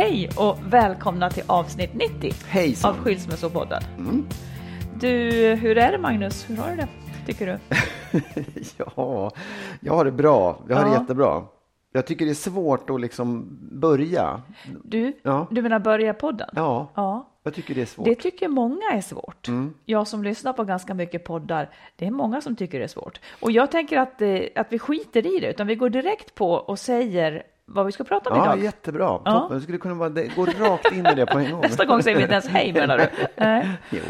Hej och välkomna till avsnitt 90 Hejsan. av Skilsmässopodden. Du, hur är det Magnus? Hur har du det, tycker du? Ja, jag har det bra. Jag har det Ja. jättebra. Jag tycker det är svårt att liksom börja. Du, Ja. du menar börja podden? Ja, Ja. jag tycker det är svårt. Det tycker många är svårt. Mm. Jag som lyssnar på ganska mycket poddar, det är många som tycker det är svårt. Och jag tänker att, eh, att vi skiter i det, utan vi går direkt på och säger vad vi ska prata om Ja, idag. jättebra. Ja. Toppen. Jag skulle kunna bara det- gå rakt in i det på en gång. Nästa gång säger vi inte ens hej menar du? Nej. Jo.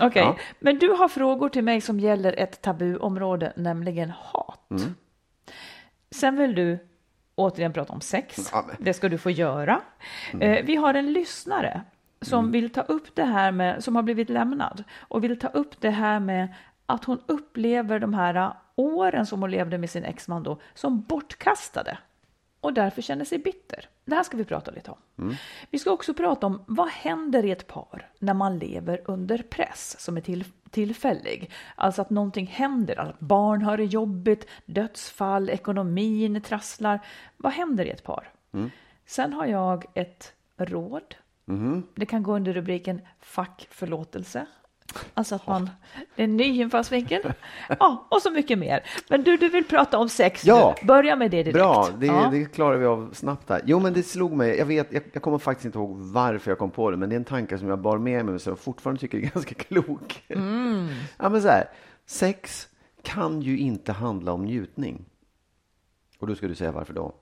Okej, Ja. men du har frågor till mig som gäller ett tabuområde, nämligen hat. Mm. Sen vill du återigen prata om sex. Ja, Det ska du få göra. Eh, vi har en lyssnare som Mm. vill ta upp det här med, som har blivit lämnad och vill ta upp det här med att hon upplever de här åren som hon levde med sin exman då som bortkastade och därför känner sig bitter. Det här ska vi prata lite om. Vi ska också prata om vad händer i ett par när man lever under press som är till, tillfällig. Alltså att någonting händer, att barn har det jobbigt, dödsfall, ekonomin trasslar. Vad händer i ett par? Sen har jag ett råd. Det kan gå under rubriken fack förlåtelse. Alltså att man, det är en ny infallsvinkel. Ja, och så mycket mer. Men du, du vill prata om sex Ja. nu. Börja med det direkt. Bra, det, Ja. det klarar vi av snabbt här. Jo, men det slog mig. Jag, vet, jag, jag kommer faktiskt inte ihåg varför jag kom på det, men det är en tanke som jag bar med mig som jag fortfarande tycker är ganska klok. Mm. ja, men så här, sex kan ju inte handla om njutning. Och då ska du säga varför då?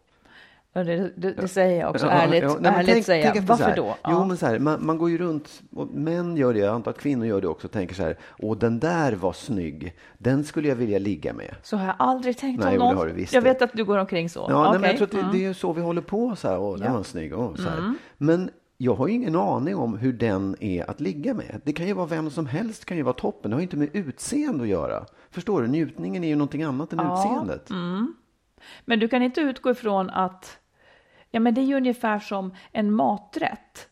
Ja, det, det, det säger jag också Ja, ärligt. ja, nej, ärligt tänk- säger jag. Varför då? Jo, Ja. men så här, man, man går ju runt, och män gör det, jag antar att kvinnor gör det också, och tänker så här, åh den där var snygg, den skulle jag vilja ligga med. Så har jag aldrig tänkt Nej, om det någon. har du visst jag vet att du går omkring så. Ja, nej, men jag tror att det, Mm. det är ju så vi håller på, så här, åh den. Mm. var snygg, åh, så här. Men jag har ju ingen aning om hur den är att ligga med. Det kan ju vara vem som helst, kan ju vara toppen, det har ju inte med utseende att göra. Förstår du? Njutningen är ju någonting annat än Ja, mm. utseendet. Men du kan inte utgå ifrån att ja, men det är ju ungefär som en maträtt.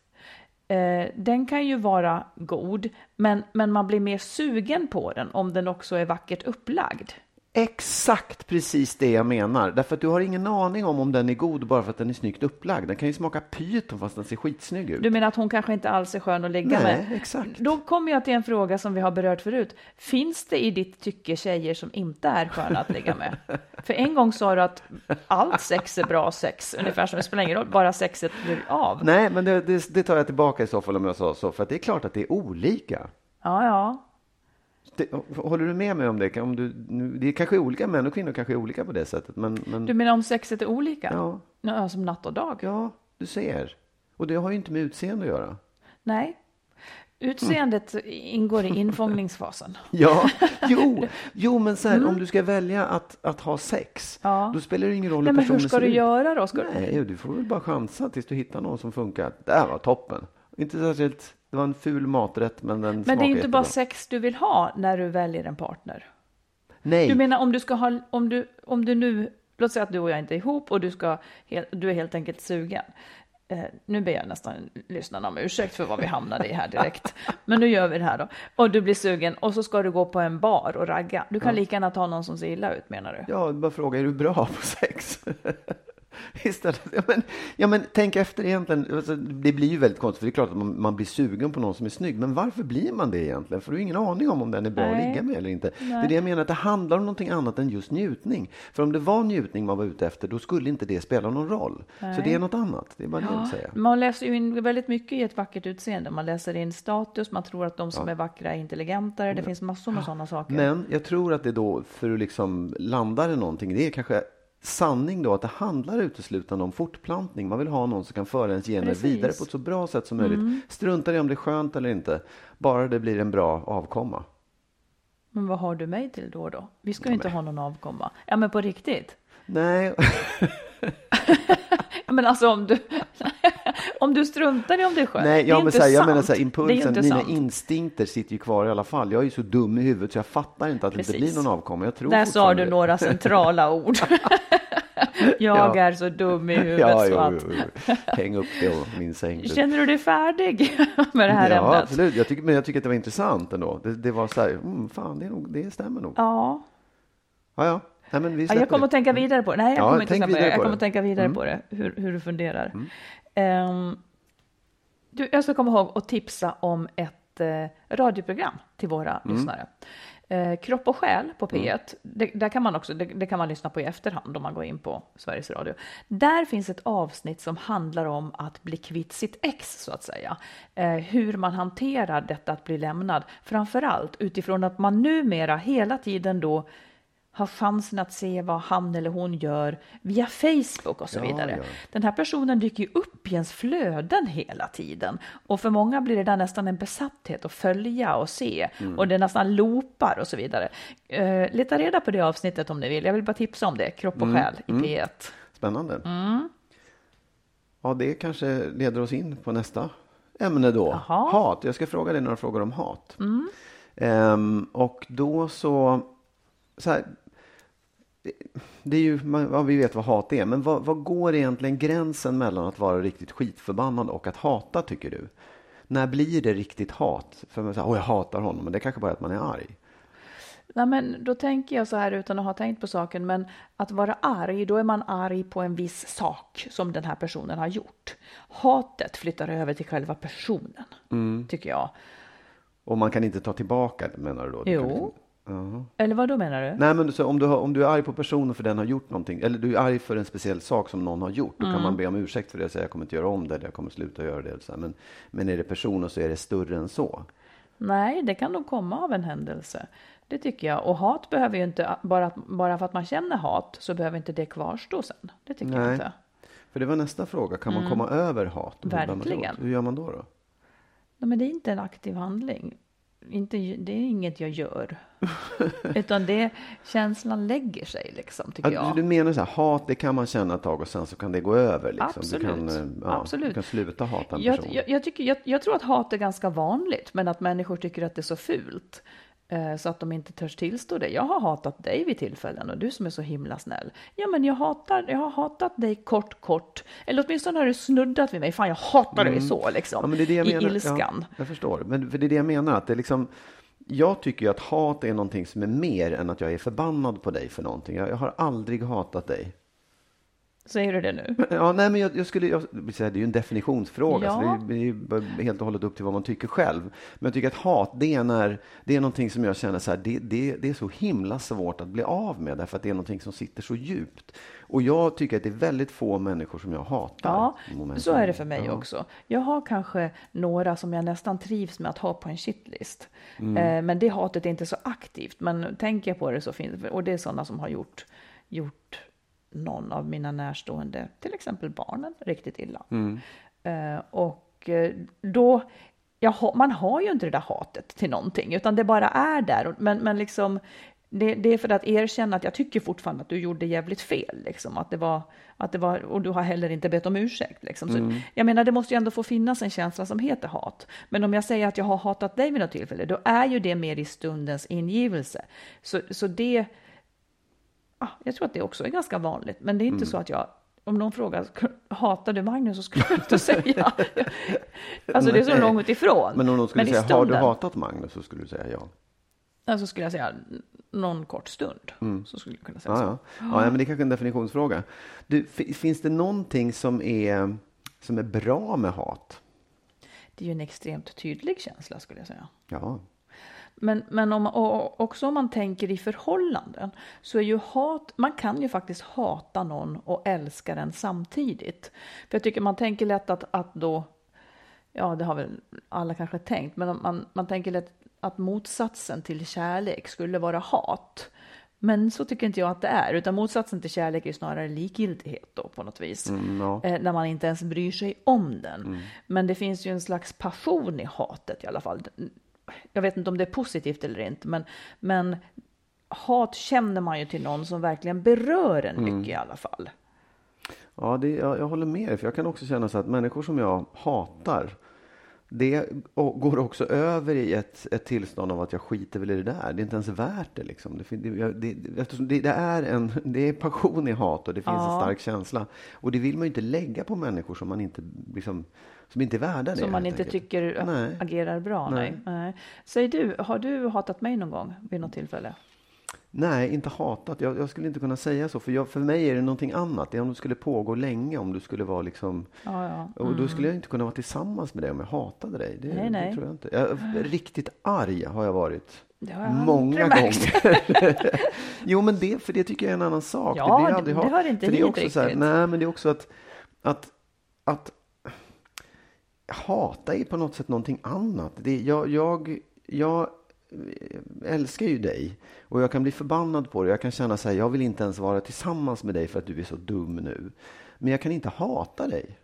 Eh, den kan ju vara god, men, men man blir mer sugen på den om den också är vackert upplagd. Exakt precis det jag menar. Därför att du har ingen aning om om den är god bara för att den är snyggt upplagd. Den kan ju smaka pyton fast den ser skitsnygg ut. Du menar att hon kanske inte alls är skön att ligga Nej, med? exakt. Då kommer jag till en fråga som vi har berört förut. Finns det i ditt tycke tjejer som inte är sköna att ligga med? För en gång sa du att allt sex är bra sex, ungefär som det spelar ingen roll, bara sexet blir av. Nej, men det, det, det tar jag tillbaka i så fall om jag sa så. För att det är klart att det är olika. Ja, ja. Det, håller du med mig om det? Om du, det är kanske olika, män och kvinnor kanske är olika på det sättet. Men, men Du menar om sexet är olika? Ja. Som natt och dag? ja, du ser. Och det har ju inte med utseende att göra. Nej. Utseendet ingår i infångningsfasen. Ja, jo, jo men så här, om du ska välja att, att ha sex, Mm. Ja. då spelar det ingen roll Nej, hur men hur personen ska ser du ut. göra då? Ska Nej, du får väl bara chansa tills du hittar någon som funkar. Det här var toppen. Inte särskilt, det var en ful maträtt men den Men det är inte bara sex du vill ha när du väljer en partner. Nej. Du menar om du ska ha, om du, om du nu, låt säga att du och jag inte är ihop och du, ska, du är helt enkelt sugen. Eh, nu ber jag nästan lyssnarna om ursäkt för vad vi hamnade i här direkt. Men nu gör vi det här då. Och du blir sugen och så ska du gå på en bar och ragga. Du kan lika gärna ta någon som ser illa ut menar du? Ja, bara fråga, är du bra på sex? Istället, ja, men, ja, men tänk efter egentligen. Alltså, det blir ju väldigt konstigt, för det är klart att man, man blir sugen på någon som är snygg. Men varför blir man det egentligen? För du har ingen aning om om den är bra Nej. att ligga med eller inte. Det är det jag menar, att det handlar om någonting annat än just njutning. För om det var njutning man var ute efter, då skulle inte det spela någon roll. Så det är något annat, det är bara det jag vill säga. Man läser ju in väldigt mycket i ett vackert utseende. Man läser in status, man tror att de som är vackra är intelligentare. Det finns massor med sådana saker. Men jag tror att det då, för att liksom landa i någonting, det är kanske sanning då att det handlar uteslutande om fortplantning. Man vill ha någon som kan föra ens gener Precis. Mm. vidare på ett så bra sätt som möjligt. Struntar i om det är skönt eller inte, bara det blir en bra avkomma. Men vad har du mig till då då? Vi ska ju inte ha någon avkomma. Ja, men på riktigt. Nej, Ja, Men alltså om du, om du struntar i om det är skönt. Nej det är ja, men inte så här, jag menar så här, impulsen, mina instinkter sitter ju kvar i alla fall. Jag är ju så dum i huvudet så jag fattar inte att det inte Precis. blir någon avkomma. Jag tror Där sa du några centrala ord. jag Ja. är så dum i huvudet Ja, så att... jo, jo. Häng upp det och min säng. Känner du dig färdig med det här ja, ämnet? absolut. Jag tycker, men jag tycker att det var intressant ändå. Det, det var så här, mm, fan, det, är nog, det stämmer nog. Ja. Ja, ja. Nej, men vi Ja, jag kommer att tänka vidare på det. Nej, jag Ja, kommer inte vidare Jag kommer att tänka vidare Mm. på det, hur, hur du funderar. Ehm, du, jag ska komma ihåg att tipsa om ett eh, radioprogram till våra Mm. lyssnare. Eh, Kropp och själ på P1, det, där kan man också, det, det kan man lyssna på i efterhand om man går in på Sveriges Radio. Där finns ett avsnitt som handlar om att bli kvitt sitt ex, så att säga. Eh, hur man hanterar detta att bli lämnad, framför allt utifrån att man numera hela tiden då har chansen att se vad han eller hon gör via Facebook och så Ja, vidare. ja. Den här personen dyker ju upp i ens flöden hela tiden. Och för många blir det där nästan en besatthet att följa och se. Mm. Och det nästan loopar och så vidare. Uh, leta reda på det avsnittet om ni vill. Jag vill bara tipsa om det. Kropp och Mm. själ i P1. Spännande. Mm. Ja, det kanske leder oss in på nästa ämne då. Jaha. Mm. Hat. Jag ska fråga dig några frågor om hat. Ehm, och då så, så här, det, är ju, ja, vi vet vad hat är, men vad, vad går egentligen gränsen mellan att vara riktigt skitförbannad och att hata, tycker du? När blir det riktigt hat? För man säger, åh jag hatar honom, men det kanske bara är att man är arg. Nej, men då tänker jag så här utan att ha tänkt på saken, men att vara arg, då är man arg på en viss sak som den här personen har gjort. Hatet flyttar över till själva personen, Mm. tycker jag. Och man kan inte ta tillbaka det, menar du då? Du Jo. Eller vad då menar du? Nej, men så om, du har, om du är arg på personen för den har gjort någonting, eller du är arg för en speciell sak som någon har gjort, då Mm. kan man be om ursäkt för det och säga jag kommer inte göra om det, eller jag kommer sluta göra det. Så. Men, men är det personen så är det större än så. Nej, det kan nog komma av en händelse. Det tycker jag. Och hat behöver ju inte, bara, bara för att man känner hat, så behöver inte det kvarstå sen. Det tycker jag Nej. inte. För det var nästa fråga, kan man komma över hat? Mm. Verkligen. Hur gör man då? då? Nej, men det är inte en aktiv handling. Inte, det är inget jag gör. Utan det, känslan lägger sig liksom, tycker jag. du menar så här, hat det kan man känna ett tag och sen så kan det gå över? Liksom. Absolut. Du, kan, eh, ja, Absolut. du kan sluta hata en Jag, person. jag, jag, tycker, jag, jag tror att hat är ganska vanligt, men att människor tycker att det är så fult. Eh, Så att de inte törs tillstå det. Jag har hatat dig vid tillfällen och du som är så himla snäll. Ja, men jag, hatar, jag har hatat dig kort, kort. Eller åtminstone har du snuddat vid mig. Fan, jag hatar dig så liksom. Mm. Ja, men det är det jag I menar. ilskan. Ja, jag förstår. Men för det är det jag menar. Att det liksom, jag tycker ju att hat är någonting som är mer än att jag är förbannad på dig för någonting. Jag, jag har aldrig hatat dig. Säger du det nu? Ja, nej, men jag, jag skulle, jag, det är ju en definitionsfråga, Ja. så det är, det är helt och hållet upp till vad man tycker själv. Men jag tycker att hat, det är, när, det är någonting som jag känner så här, det, det, det är så himla svårt att bli av med, därför att det är någonting som sitter så djupt. Och jag tycker att det är väldigt få människor som jag hatar. Ja, Moment. så är det för mig Ja. också. Jag har kanske några som jag nästan trivs med att ha på en shitlist. Mm. Eh, men det hatet är inte så aktivt. Men tänker jag på det så finns och det är sådana som har gjort, gjort någon av mina närstående, till exempel barnen, riktigt illa. Mm. Eh, och eh, då, jag man har ju inte det där hatet till någonting, utan det bara är där. Men, men liksom, det, det är för att erkänna att jag tycker fortfarande att du gjorde jävligt fel. Liksom. Att det var, att det var, och du har heller inte bett om ursäkt. Liksom. Så, Mm. Jag menar, det måste ju ändå få finnas en känsla som heter hat. Men om jag säger att jag har hatat dig vid något tillfälle, då är ju det mer i stundens ingivelse. Så, så det, ah, jag tror att det också är ganska vanligt. Men det är Mm. inte så att jag, om någon frågar, hatar du Magnus? Så skulle jag inte säga. alltså det är så långt ifrån. Men om någon skulle säga, har du stunden- hatat Magnus? Så skulle du säga ja. Alltså skulle jag säga någon kort stund. Så skulle jag kunna säga Mm. Ja, så. ja. ja, men det är kanske en definitionsfråga. Du, fi- finns det någonting som är, som är bra med hat? Det är ju en extremt tydlig känsla skulle jag säga. Ja, Men, men om, och också om man tänker i förhållanden så är ju hat, man kan ju faktiskt hata någon och älska den samtidigt. För jag tycker man tänker lätt att, att då, ja det har väl alla kanske tänkt, men man, man tänker lätt att motsatsen till kärlek skulle vara hat. Men så tycker inte jag att det är, utan motsatsen till kärlek är snarare likgiltighet då på något vis. ja. Eh, när man inte ens bryr sig om den. Men det finns ju en slags passion i hatet i alla fall. Jag vet inte om det är positivt eller inte, men, men hat känner man ju till någon som verkligen berör en mycket i alla fall. ja det, jag, jag håller med dig. För jag kan också känna så att människor som jag hatar, det går också över i ett, ett tillstånd av att jag skiter väl i det där. Det är inte ens värt det. Liksom. Det, det, det, det, är en, det är passion i hat och det finns en Ja. stark känsla. Och det vill man ju inte lägga på människor som man inte, liksom, som inte är värda det. Som man inte enkelt. tycker Nej. agerar bra. Nej. Nej. Säg du, har du hatat mig någon gång vid något tillfälle? Nej, inte hatat. Jag, jag skulle inte kunna säga så. För, jag, för mig är det någonting annat. Det är om det skulle pågå länge. Om du skulle vara liksom... Ja, ja. Och då skulle jag inte kunna vara tillsammans med dig om jag hatade dig. Det, Nej, nej. det tror jag inte. Jag, riktigt arg har jag varit. Det har jag Många gånger. jo, men det, för det tycker jag är en annan sak. Ja, blir det- aldrig det hat. hör inte för det är hit också så här, riktigt. Nej, men det är också att, att, att hata är på något sätt någonting annat. Det, jag, jag, jag älskar ju dig och jag kan bli förbannad på dig. Jag kan känna så här, jag vill inte ens vara tillsammans med dig för att du är så dum nu. Men jag kan inte hata dig.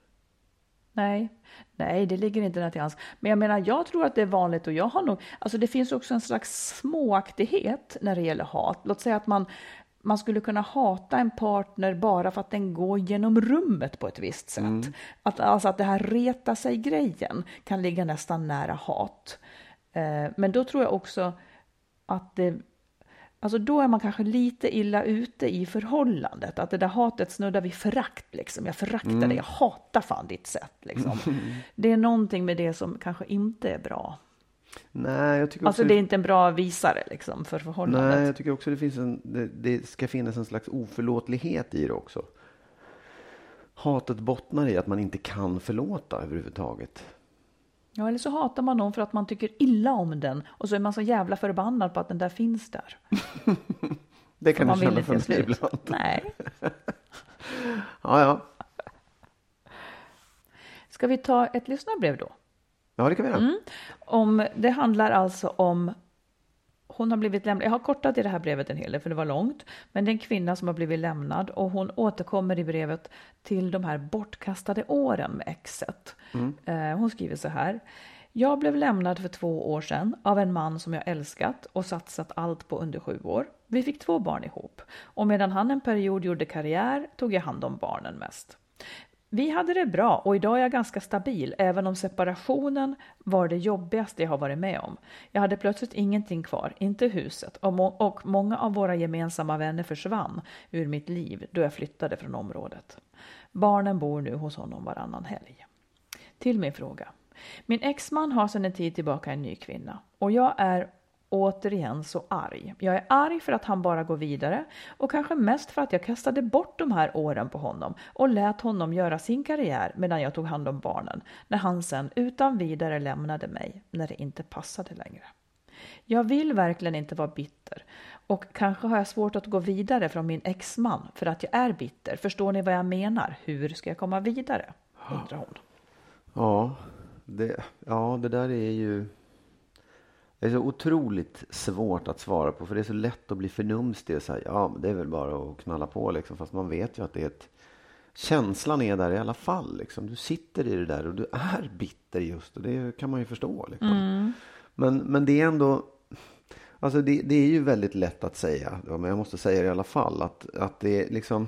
Nej, nej, det ligger inte där till hans. Men jag menar, jag tror att det är vanligt och jag har nog, alltså det finns också en slags småaktighet när det gäller hat. Låt säga att man, man skulle kunna hata en partner bara för att den går genom rummet på ett visst sätt. Att, alltså att det här reta sig-grejen kan ligga nästan nära hat. Eh, men då tror jag också att det Alltså då är man kanske lite illa ute i förhållandet. Att det där hatet snuddar vid förakt. Liksom. Jag föraktar dig, jag hatar fan ditt sätt. Liksom. Det är någonting med det som kanske inte är bra. Nej, jag tycker Alltså det är inte en bra visare liksom, för förhållandet. Nej, jag tycker också det finns en, det, det ska finnas en slags oförlåtlighet i det också. Hatet bottnar i att man inte kan förlåta överhuvudtaget. Ja, eller så hatar man någon för att man tycker illa om den. Och så är man så jävla förbannad på att den där finns där. Det kan man jag känna för mig slut. ibland. Nej. Ja, ja. Ska vi ta ett lyssnarbrev då? Ja, det kan vi göra. Mm. Om, det handlar alltså om hon har blivit lämnad. Jag har kortat i det här brevet en hel del för det var långt. Men det är en kvinna som har blivit lämnad och hon återkommer i brevet till de här bortkastade åren med exet. Eh, Hon skriver så här. Jag blev lämnad för två år sedan av en man som jag älskat och satsat allt på under sju år. Vi fick två barn ihop och medan han en period gjorde karriär tog jag hand om barnen mest. Vi hade det bra och idag är jag ganska stabil, även om separationen var det jobbigaste jag har varit med om. Jag hade plötsligt ingenting kvar, inte huset, och, må- och många av våra gemensamma vänner försvann ur mitt liv då jag flyttade från området. Barnen bor nu hos honom varannan helg. Till min fråga. Min exman har sedan en tid tillbaka en ny kvinna och jag är återigen så arg. Jag är arg för att han bara går vidare och kanske mest för att jag kastade bort de här åren på honom och lät honom göra sin karriär medan jag tog hand om barnen när han sen utan vidare lämnade mig när det inte passade längre. Jag vill verkligen inte vara bitter och kanske har jag svårt att gå vidare från min exman för att jag är bitter. Förstår ni vad jag menar? Hur ska jag komma vidare? undrar hon. Ja, det, ja, det där är ju... Det är så otroligt svårt att svara på, för det är så lätt att bli förnumstig och säga ja, det är väl bara att knalla på liksom, fast man vet ju att det är ett... Känslan är där i alla fall. Liksom. Du sitter i det där och du är bitter just och det kan man ju förstå. Liksom. Men, men det är ändå... Alltså det, det är ju väldigt lätt att säga, men jag måste säga det i alla fall, att, att det är liksom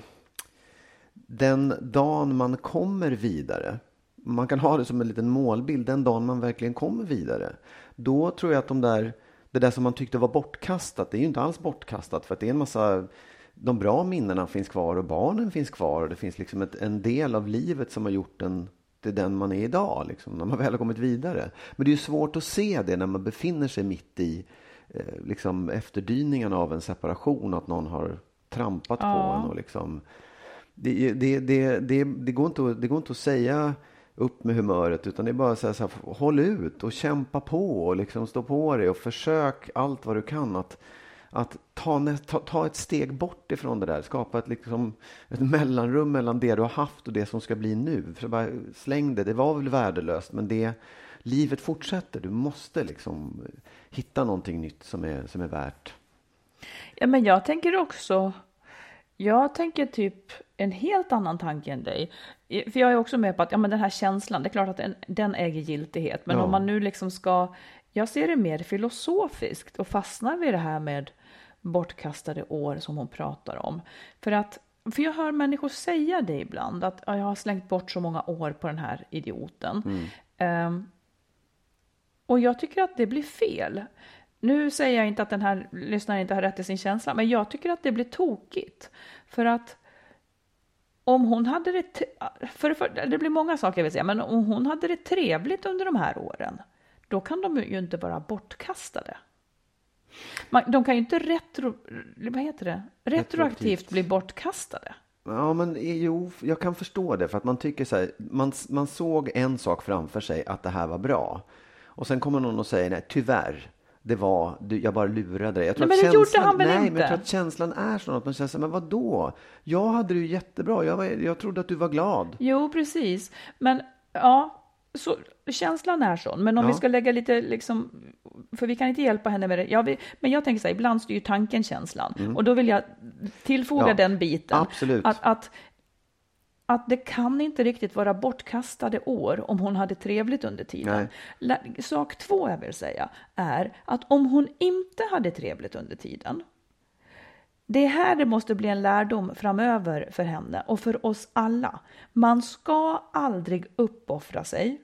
den dagen man kommer vidare, man kan ha det som en liten målbild, den dagen man verkligen kommer vidare, då tror jag att de där, det där som man tyckte var bortkastat, det är ju inte alls bortkastat för att det är en massa de bra minnena finns kvar och barnen finns kvar och det finns liksom ett, en del av livet som har gjort en till den man är idag, liksom, när man väl har kommit vidare. Men det är ju svårt att se det när man befinner sig mitt i eh, liksom, efterdyningarna av en separation, att någon har trampat ja. på en. Och liksom, det, det, det, det, det, går inte att, det går inte att säga upp med humöret, utan det är bara att så här, håll ut och kämpa på och liksom stå på dig och försök allt vad du kan att att ta, ta, ta, ett steg bort ifrån det där, skapa ett, liksom, ett mellanrum mellan det du har haft och det som ska bli nu. För bara släng det, det var väl värdelöst, men det, livet fortsätter. Du måste liksom hitta någonting nytt som är, som är värt. Ja, men jag tänker också, jag tänker typ en helt annan tanke än dig. För jag är också med på att ja, men den här känslan, det är klart att den, den äger giltighet, men ja. om man nu liksom ska jag ser det mer filosofiskt och fastnar vid det här med bortkastade år som hon pratar om. För att för jag hör människor säga det ibland, att jag har slängt bort så många år på den här idioten. Mm. Um, och jag tycker att det blir fel. Nu säger jag inte att den här lyssnaren inte har rätt i sin känsla, men jag tycker att det blir tokigt. För att om hon hade det, för, för, det blir många saker jag vill säga, men om hon hade det trevligt under de här åren, då kan de ju inte vara bortkastade. Man, de kan ju inte retro, vad heter det? retroaktivt, retroaktivt bli bortkastade. Ja, men jo, jag kan förstå det. För att man tycker så här, man, man såg en sak framför sig, att det här var bra. Och sen kommer någon och säger, nej, tyvärr, det var, jag bara lurade dig. Jag tror nej, men det känslan, gjorde han väl nej, inte? men jag tror att känslan är sån att man känner men vad då? Jag hade det ju jättebra. Jag, var, jag trodde att du var glad. Jo, precis. Men ja, så, känslan är sån, men om ja. vi ska lägga lite, liksom, för vi kan inte hjälpa henne med det. Ja, vi, men jag tänker så här, ibland styr tanken känslan. Mm. Och då vill jag tillfoga ja, den biten. Absolut. Att, att, att det kan inte riktigt vara bortkastade år om hon hade trevligt under tiden. Nej. Sak två jag vill säga är att om hon inte hade trevligt under tiden, det är här det måste bli en lärdom framöver för henne och för oss alla. Man ska aldrig uppoffra sig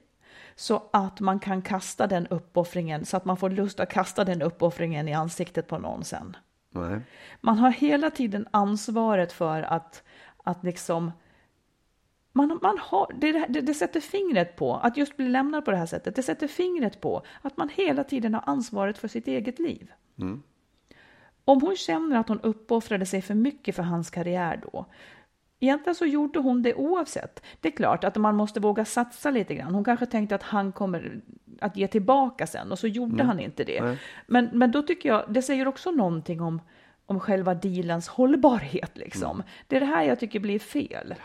så att man kan kasta den uppoffringen, så att man får lust att kasta den uppoffringen i ansiktet på någon sen. Nej. Man har hela tiden ansvaret för att, att liksom man, man har, det, det, det, sätter fingret på, att just bli lämnad på det här sättet, det sätter fingret på att man hela tiden har ansvaret för sitt eget liv. Mm. Om hon känner att hon uppoffrade sig för mycket för hans karriär då, Egentligen så gjorde hon det oavsett. Det är klart att man måste våga satsa lite grann. Hon kanske tänkte att han kommer att ge tillbaka sen och så gjorde mm. han inte det. Men, men då tycker jag, det säger också någonting om, om själva dealens hållbarhet liksom. Mm. Det är det här jag tycker blir fel.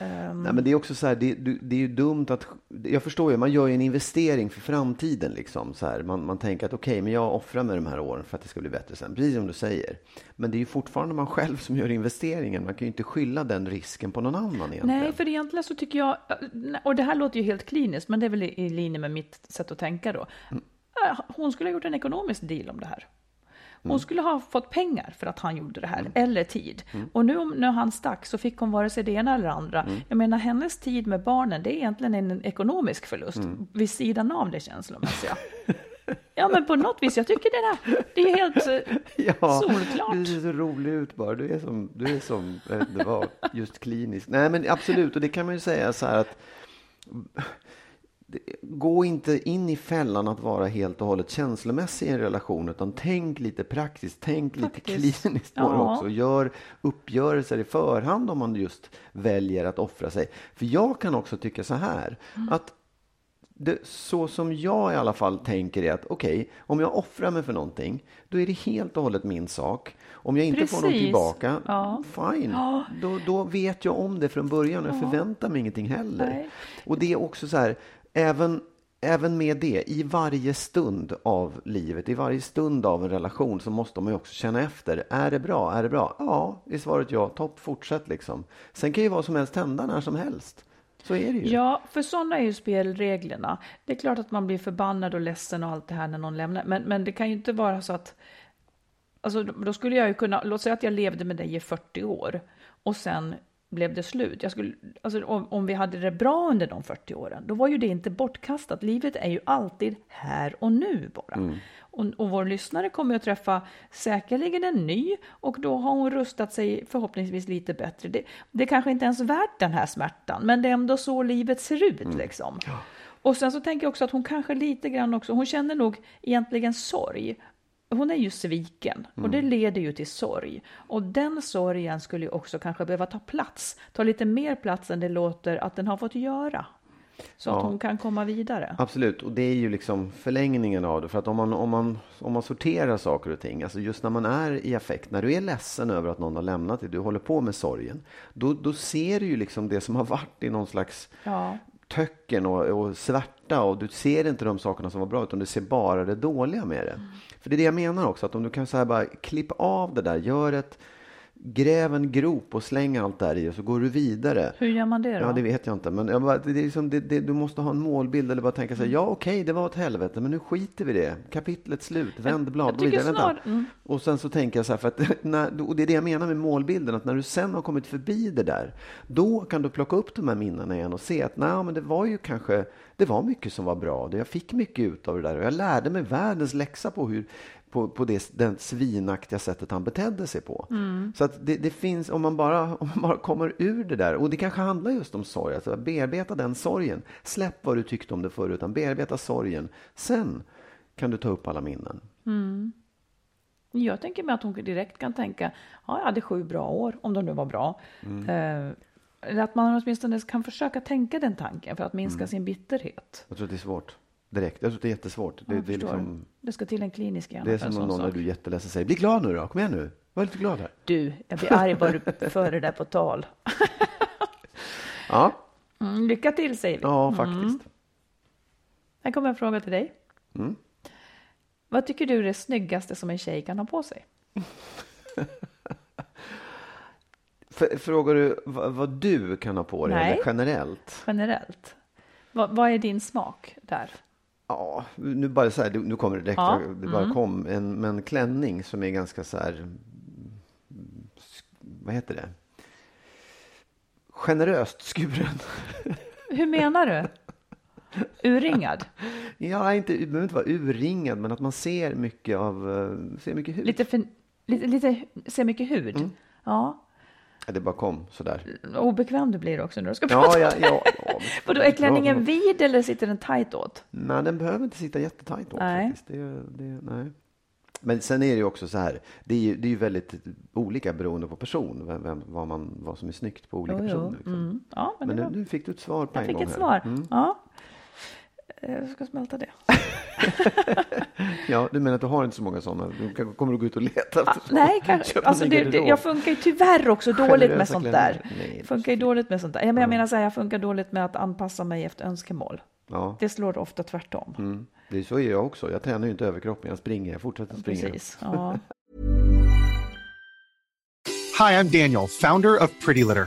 Um... Nej, men det är också så här, det, det, är ju dumt att, jag förstår ju, man gör ju en investering för framtiden liksom. Så här, man, man tänker att okej, okay, men jag offrar med de här åren för att det ska bli bättre sen, precis som du säger. Men det är ju fortfarande man själv som gör investeringen, man kan ju inte skylla den risken på någon annan egentligen. Nej, för egentligen så tycker jag, och det här låter ju helt kliniskt, men det är väl i linje med mitt sätt att tänka då. Mm. Hon skulle ha gjort en ekonomisk deal om det här. Hon mm. skulle ha fått pengar för att han gjorde det här, mm. eller tid. Mm. Och nu när han stack så fick hon vare sig det ena eller det andra. Jag menar, hennes tid med barnen, det är egentligen en ekonomisk förlust, mm. vid sidan av det känslomässiga. Ja, men på något vis, jag tycker det där, det är helt eh, ja, solklart. Du ser så rolig ut bara, du är som, du är som, vet inte vad, just klinisk. Nej, men absolut, och det kan man ju säga så här att gå inte in i fällan att vara helt och hållet känslomässig i en relation, utan tänk lite praktiskt, tänk Faktiskt. lite kliniskt på det också. Gör uppgörelser i förhand om man just väljer att offra sig. För jag kan också tycka så här, mm. att det, så som jag i alla fall tänker är att okej, okay, om jag offrar mig för någonting, då är det helt och hållet min sak. Om jag inte Precis. får något tillbaka, ja. fine. Ja. Då, då vet jag om det från början och jag förväntar mig ingenting heller. Nej. Och det är också så här, även, även med det, i varje stund av livet, i varje stund av en relation så måste man ju också känna efter. Är det bra? Är det bra? Ja, är svaret ja. Topp, fortsätt liksom. Sen kan ju vad som helst hända när som helst. Så är det ju. Ja, för sådana är ju spelreglerna. Det är klart att man blir förbannad och ledsen och allt det här när någon lämnar. Men, men det kan ju inte vara så att alltså då skulle jag ju kunna, låt säga att jag levde med dig i 40 år och sen blev det slut. Jag skulle, alltså om, om vi hade det bra under de 40 åren, då var ju det inte bortkastat. Livet är ju alltid här och nu bara. Och, och vår lyssnare kommer att träffa säkerligen en ny och då har hon rustat sig förhoppningsvis lite bättre. Det, det är kanske inte ens värt den här smärtan, men det är ändå så livet ser ut liksom. Och sen så tänker jag också att hon kanske lite grann också, hon känner nog egentligen sorg. Hon är ju sviken och det leder ju till sorg. Och den sorgen skulle ju också kanske behöva ta plats, ta lite mer plats än det låter att den har fått göra. Så att Ja. hon kan komma vidare. Absolut, och det är ju liksom förlängningen av det. För att om man, om, man, om man sorterar saker och ting, alltså just när man är i affekt, när du är ledsen över att någon har lämnat dig, du håller på med sorgen, då, då ser du ju liksom det som har varit i någon slags Ja, töcken och, och svärta och du ser inte de sakerna som var bra utan du ser bara det dåliga med det. För det är det jag menar också, att om du kan så här bara klippa av det där, gör ett Gräv en grop och släng allt där i och så går du vidare. hur gör man det då? Ja, det vet jag inte. Men jag bara, det är liksom, det, det, du måste ha en målbild eller bara tänka så Mm. här, ja okej, det var ett helvete, men nu skiter vi det. Kapitlet slut, vänd blad, jag tycker vidare. Vänta. snar- mm. Och sen så tänker jag så här, för att när, och det är det jag menar med målbilden, att när du sen har kommit förbi det där, då kan du plocka upp de här minnena igen och se att nej, men det var ju kanske, det var mycket som var bra. Jag fick mycket ut av det där och jag lärde mig världens läxa på hur på, på det den svinaktiga sättet han betedde sig på. Mm. Så att det, det finns, om man, bara, om man bara kommer ur det där, och det kanske handlar just om sorg, alltså bearbeta den sorgen. Släpp vad du tyckte om det förut, utan bearbeta sorgen. Sen kan du ta upp alla minnen. Jag tänker mig att hon direkt kan tänka, ja, jag hade sju bra år, om de nu var bra. Mm. Eh, att man åtminstone kan försöka tänka den tanken för att minska Mm. sin bitterhet. Jag tror att det är svårt. Direkt. Jag tror det är jättesvårt. Det, det, är, liksom, det ska till en klinisk hjärna det är som om någon när sak. du är jätteledsen säger, bli glad nu då, kom igen nu. Var lite glad här. Du, jag blir arg bara du för det där på tal. Ja, Mm, lycka till säger vi. ja faktiskt. Här kommer en fråga till dig. Mm. Vad tycker du är det snyggaste som en tjej kan ha på sig? Frågar du vad, vad du kan ha på dig Nej. eller generellt? Generellt. Vad, vad är din smak där? Ja, nu bara så här, nu kommer det direkt, Ja, Mm. det bara kom en, men klänning som är ganska så här, mm, vad heter det? Generöst skuren. Hur menar du? Urringad? Ja, inte, det behöver inte vara urringad, men att man ser mycket av, eh, ser mycket hud. Lite, för, lite, lite ser mycket hud? Mm. Ja. Det bara kom sådär. Obekväm du blir också när du ska prata. Ja, ja, ja. ja Vadå, är klänningen vid eller sitter den tajt åt? Nej, den behöver inte sitta jättetajt åt Nej. faktiskt. Det, det, nej. Men sen är det ju också så här, det är ju, det är ju väldigt olika beroende på person, vem, vem, vad, man, vad som är snyggt på olika Jo, personer. Liksom. Mm. Ja, men, Men nu, nu fick du ett svar på jag en fick gång ett här. svar. Mm. Ja. Eh, Jag ska smälta det. Ja, du menar att du har inte så många sådana? Du kan- kommer du gå ut och leta efter såna? Nej, kanske, alltså det, det, jag funkar ju tyvärr också dåligt med sånt där. Nej, Funkar ju dåligt med sånt där. Ja, men jag menar så här, jag funkar dåligt med att anpassa mig efter önskemål. Ja, Det slår ofta tvärtom. mm. det är så är jag också. Jag tränar ju inte överkroppen, jag springer, jag fortsätter springa. Precis. Ja. Hi, I'm Daniel, founder of Pretty Litter.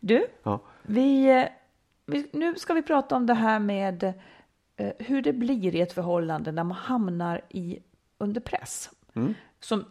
Du, Ja. vi, eh, vi, nu ska vi prata om det här med eh, hur det blir i ett förhållande när man hamnar i, under press. som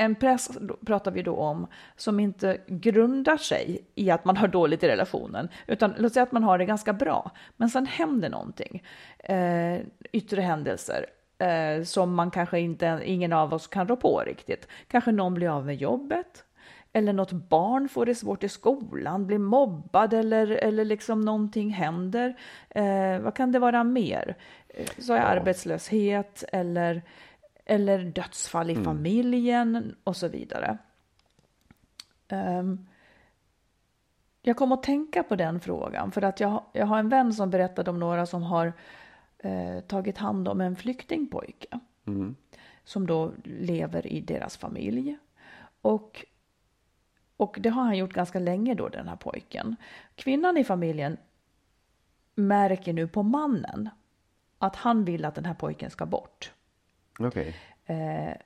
en press pratar vi då om som inte grundar sig i att man har dåligt i relationen, utan låt säga att man har det ganska bra, men sen händer någonting, eh, yttre händelser eh, som man kanske inte, ingen av oss kan rå på riktigt. Kanske någon blir av med jobbet, eller något barn får det svårt i skolan, blir mobbad eller, eller liksom någonting händer. Eh, vad kan det vara mer? Eh, så är ja. arbetslöshet eller eller dödsfall i mm. familjen och så vidare. Um, jag kom att tänka på den frågan för att jag, jag har en vän som berättade om några som har eh, tagit hand om en flyktingpojke mm. som då lever i deras familj. Och, och det har han gjort ganska länge då, den här pojken. Kvinnan i familjen märker nu på mannen att han vill att den här pojken ska bort. Okay. Eh,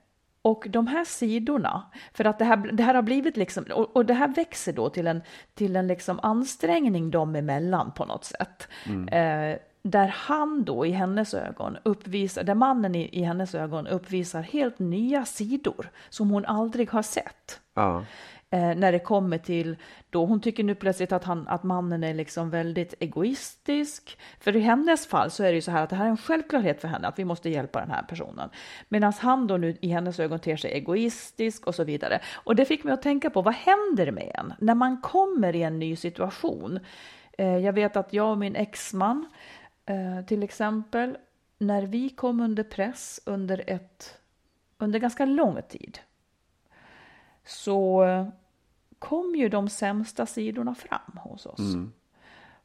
och de här sidorna, för att det här, det här har blivit liksom, och, och det här växer då till en, till en liksom ansträngning dem emellan på något sätt. Mm. Eh, där han då i hennes ögon uppvisar, där mannen i, i hennes ögon uppvisar helt nya sidor som hon aldrig har sett. Ja eh, när det kommer till då hon tycker nu plötsligt att, han, att mannen är liksom väldigt egoistisk. För i hennes fall så är det ju så här att det här är en självklarhet för henne att vi måste hjälpa den här personen. Medan han då nu i hennes ögon ter sig egoistisk och så vidare. Och det fick mig att tänka på vad händer med en när man kommer i en ny situation? Eh, jag vet att jag och min exman eh, till exempel, när vi kom under press under ett under ganska lång tid så kom ju de sämsta sidorna fram hos oss. Mm.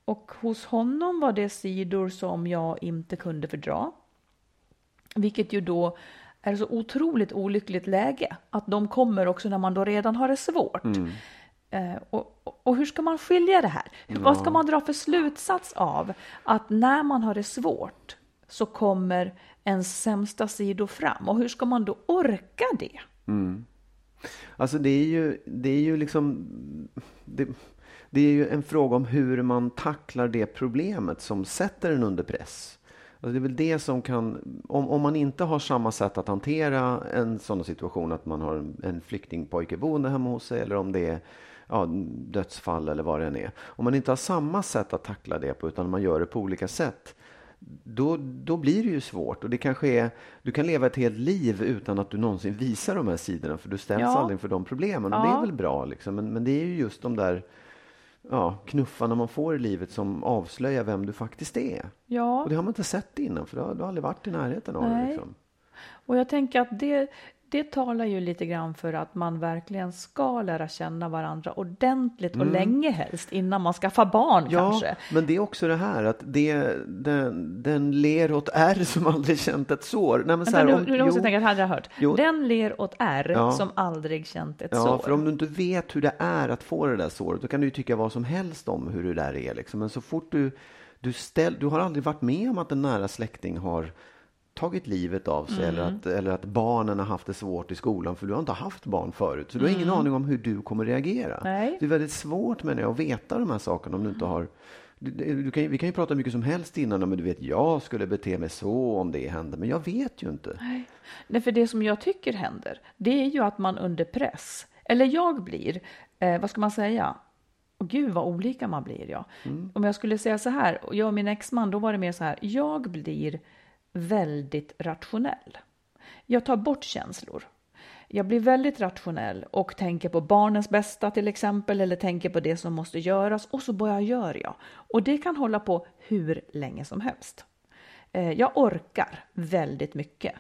Och hos honom var det sidor som jag inte kunde fördra. Vilket ju då är så otroligt olyckligt läge, att de kommer också när man då redan har det svårt. Mm. Eh, och, och, hur ska man skilja det här? Ja. Vad ska man dra för slutsats av att när man har det svårt så kommer ens sämsta sidor fram? Och hur ska man då orka det? Mm. Alltså det är ju, det är ju liksom... Det, det är ju en fråga om hur man tacklar det problemet som sätter en under press. Alltså det är väl det som kan, om, om man inte har samma sätt att hantera en sån situation, att man har en, en flyktingpojke boende hemma hos sig, eller om det är ja, dödsfall eller vad det än är. Om man inte har samma sätt att tackla det på, utan man gör det på olika sätt, då, då blir det ju svårt. Och det kanske är, du kan leva ett helt liv utan att du någonsin visar de här sidorna, för du ställs ja. aldrig för de problemen. Och ja. det är väl bra, liksom. men, men det är ju just de där ja, knuffarna man får i livet som avslöjar vem du faktiskt är. Ja. Och det har man inte sett innan, för du har, du har aldrig varit i närheten av det. Liksom. Och jag tänker att det, det talar ju lite grann för att man verkligen ska lära känna varandra ordentligt och mm. länge helst innan man skaffar barn ja, kanske. Men det är också det här att det, den, den ler åt R som aldrig känt ett sår. Nej, men så här, nu, om, nu måste jag tänka, att jag hört. Jo. Den ler åt R ja. som aldrig känt ett ja, sår. för om du inte vet hur det är att få det där såret, då kan du ju tycka vad som helst om hur det där är. Liksom. Men så fort du, du, ställ, du har aldrig varit med om att en nära släkting har tagit livet av sig mm. eller, att, eller att barnen har haft det svårt i skolan för du har inte haft barn förut. Så du har ingen mm. aning om hur du kommer reagera. Nej. Det är väldigt svårt med det, att veta de här sakerna om du inte har du, du kan, vi kan ju prata mycket som helst innan, men du vet, jag skulle bete mig så om det hände, men jag vet ju inte. Nej. Nej, för det som jag tycker händer, det är ju att man under press, eller jag blir, eh, vad ska man säga, och gud vad olika man blir ja. Mm. Om jag skulle säga så här, och jag och min exman, då var det mer så här, jag blir väldigt rationell. Jag tar bort känslor. Jag blir väldigt rationell och tänker på barnens bästa till exempel eller tänker på det som måste göras och så bara gör jag. Och det kan hålla på hur länge som helst. Eh, jag orkar väldigt mycket.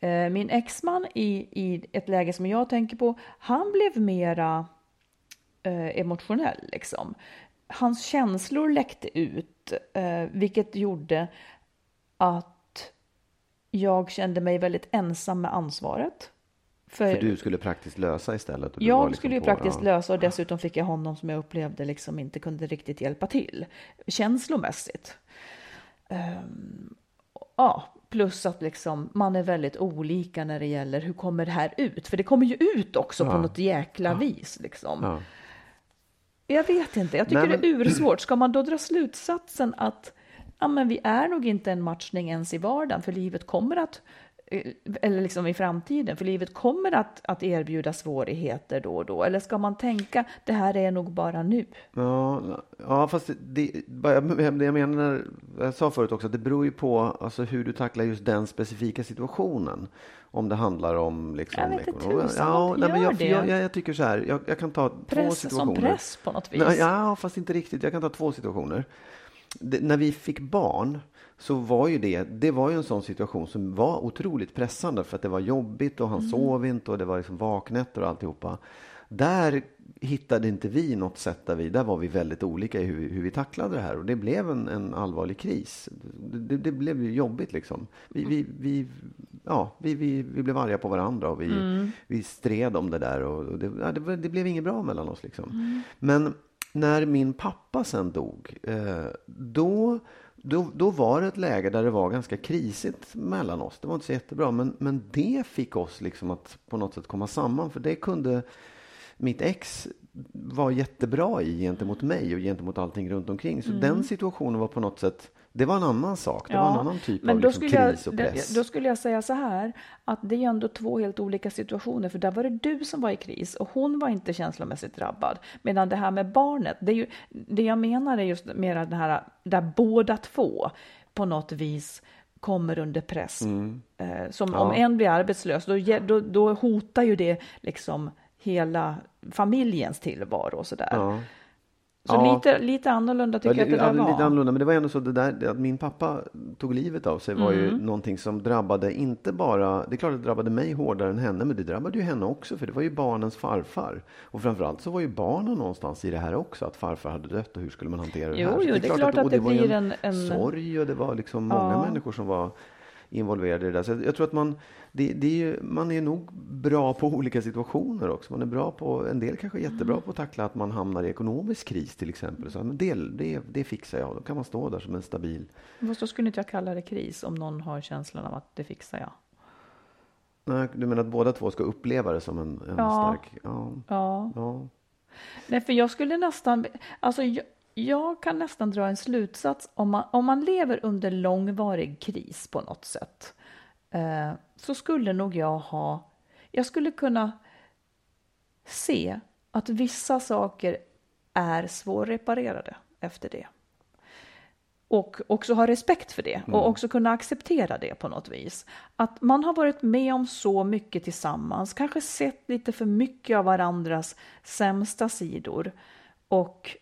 Eh, min exman i, i ett läge som jag tänker på, han blev mera eh, emotionell liksom. Hans känslor läckte ut, vilket gjorde att jag kände mig väldigt ensam med ansvaret. För, för du skulle praktiskt lösa istället? jag liksom skulle ju på, praktiskt ja. lösa och dessutom fick jag honom som jag upplevde liksom inte kunde riktigt hjälpa till känslomässigt. Um, ja, plus att liksom man är väldigt olika när det gäller hur kommer det här ut? För det kommer ju ut också ja. på något jäkla ja. vis liksom. Jag vet inte, jag tycker Nej, men... det är ursvårt. Ska man då dra slutsatsen att ja, men vi är nog inte en matchning ens i vardagen, för livet kommer att eh, eller liksom i framtiden, för livet kommer att, att erbjuda svårigheter då och då. Eller ska man tänka, det här är nog bara nu? Ja, ja fast det, det, jag menar, jag sa förut också, att det beror ju på alltså, hur du tacklar just den specifika situationen. Om det handlar om liksom, Jag vet inte tusan, ja, nej, men jag, det? jag, jag, jag tycker så här, jag, jag kan ta två Press situationer. som press på något vis. Nej, ja, fast inte riktigt. Jag kan ta två situationer. Det, när vi fick barn så var ju det, det var ju en sån situation som var otroligt pressande för att det var jobbigt och han Mm. sov inte och det var liksom vaknätter och alltihopa. Där hittade inte vi något sätt där vi, där var vi väldigt olika i hur, hur vi tacklade det här och det blev en, en allvarlig kris. Det, det, blev ju jobbigt liksom. Vi, vi, vi, ja, vi, vi, vi blev arga på varandra och vi, vi stred om det där och och det, ja, det, det blev inget bra mellan oss liksom. Men när min pappa sen dog, eh, då, då, då var det ett läge där det var ganska krisigt mellan oss. Det var inte så jättebra, men, men det fick oss liksom att på något sätt komma samman. För det kunde mitt ex vara jättebra i gentemot mig och gentemot allting runt omkring. Så den situationen var på något sätt, det var en annan sak. Det var en annan typ men av då liksom skulle kris och jag, press. Då skulle jag säga så här, att det är ändå två helt olika situationer, för där var det du som var i kris och hon var inte känslomässigt drabbad. Medan det här med barnet, det, är ju, det jag menar är just mer det här där båda två på något vis kommer under press. Eh, som om en blir arbetslös, då, då, då hotar ju det liksom hela familjens tillvaro och sådär. Ja. Så Ja. lite, lite annorlunda tycker jag att det där var. Lite annorlunda, men det var ändå så det där, det att min pappa tog livet av sig var ju Mm. någonting som drabbade inte bara, det är klart att det drabbade mig hårdare än henne, men det drabbade ju henne också, för det var ju barnens farfar. Och framförallt så var ju barnen någonstans i det här också, att farfar hade dött och hur skulle man hantera det Jo, här? Så jo, det är klart att och det var ju blir en- en- sorg och det var liksom många Ja. människor som var involverade i det där. Så jag, tror att man, det, det är ju, man är nog bra på olika situationer också. Man är bra på, en del kanske är jättebra på att tackla att man hamnar i ekonomisk kris till exempel. Så, men det, det, det fixar jag. Då kan man stå där som en stabil... Fast då skulle inte jag kalla det kris om någon har känslan av att det fixar jag. Nej, du menar att båda två ska uppleva det som en, en Ja. stark... Ja. Ja. ja. Nej, för jag skulle nästan, alltså jag, jag kan nästan dra en slutsats om man, om man lever under långvarig kris på något sätt. Eh, så skulle nog jag ha, jag skulle kunna se att vissa saker är svårreparerade efter det. Och också ha respekt för det och också kunna acceptera det på något vis. Att man har varit med om så mycket tillsammans, kanske sett lite för mycket av varandras sämsta sidor. Och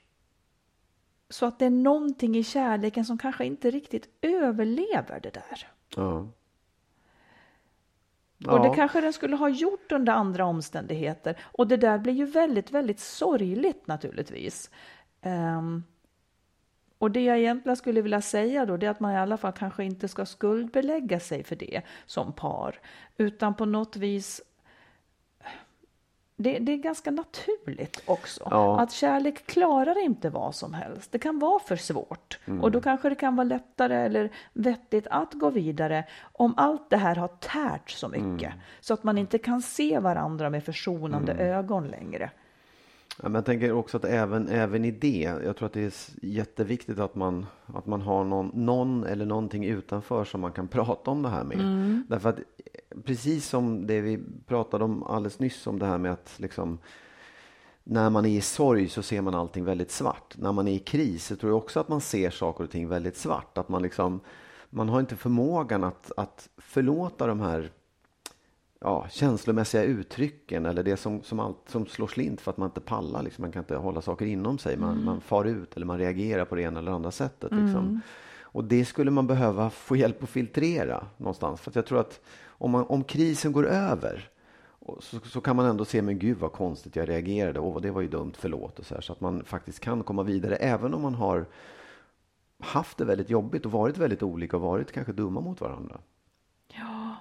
så att det är någonting i kärleken som kanske inte riktigt överlever det där. ja. Och det Ja. kanske den skulle ha gjort under andra omständigheter. Och det där blir ju väldigt, väldigt sorgligt naturligtvis. Ehm, och det jag egentligen skulle vilja säga då, det är att man i alla fall kanske inte ska skuldbelägga sig för det som par. Utan på något vis det, det är ganska naturligt också. Ja. Att kärlek klarar inte vad som helst. Det kan vara för svårt. Och då kanske det kan vara lättare eller vettigt att gå vidare om allt det här har tärt så mycket. Så att man inte kan se varandra med försonande ögon längre. Ja, men jag tänker också att även, även i det, jag tror att det är jätteviktigt att man, att man har någon, någon eller någonting utanför som man kan prata om det här med. Därför att precis som det vi pratade om alldeles nyss om det här med att liksom när man är i sorg så ser man allting väldigt svart. När man är i kris så tror jag också att man ser saker och ting väldigt svart. Att man liksom, man har inte förmågan att, att förlåta de här ja, känslomässiga uttrycken eller det som, som, allt, som slår slint för att man inte pallar. Liksom. Man kan inte hålla saker inom sig. Man, man far ut eller man reagerar på det ena eller andra sättet. Liksom. Och det skulle man behöva få hjälp att filtrera någonstans. För att jag tror att om, man, om krisen går över och så, så kan man ändå se, men gud vad konstigt jag reagerade. Åh, det var ju dumt, förlåt. Och så, här, så att man faktiskt kan komma vidare även om man har haft det väldigt jobbigt och varit väldigt olika och varit kanske dumma mot varandra. Ja.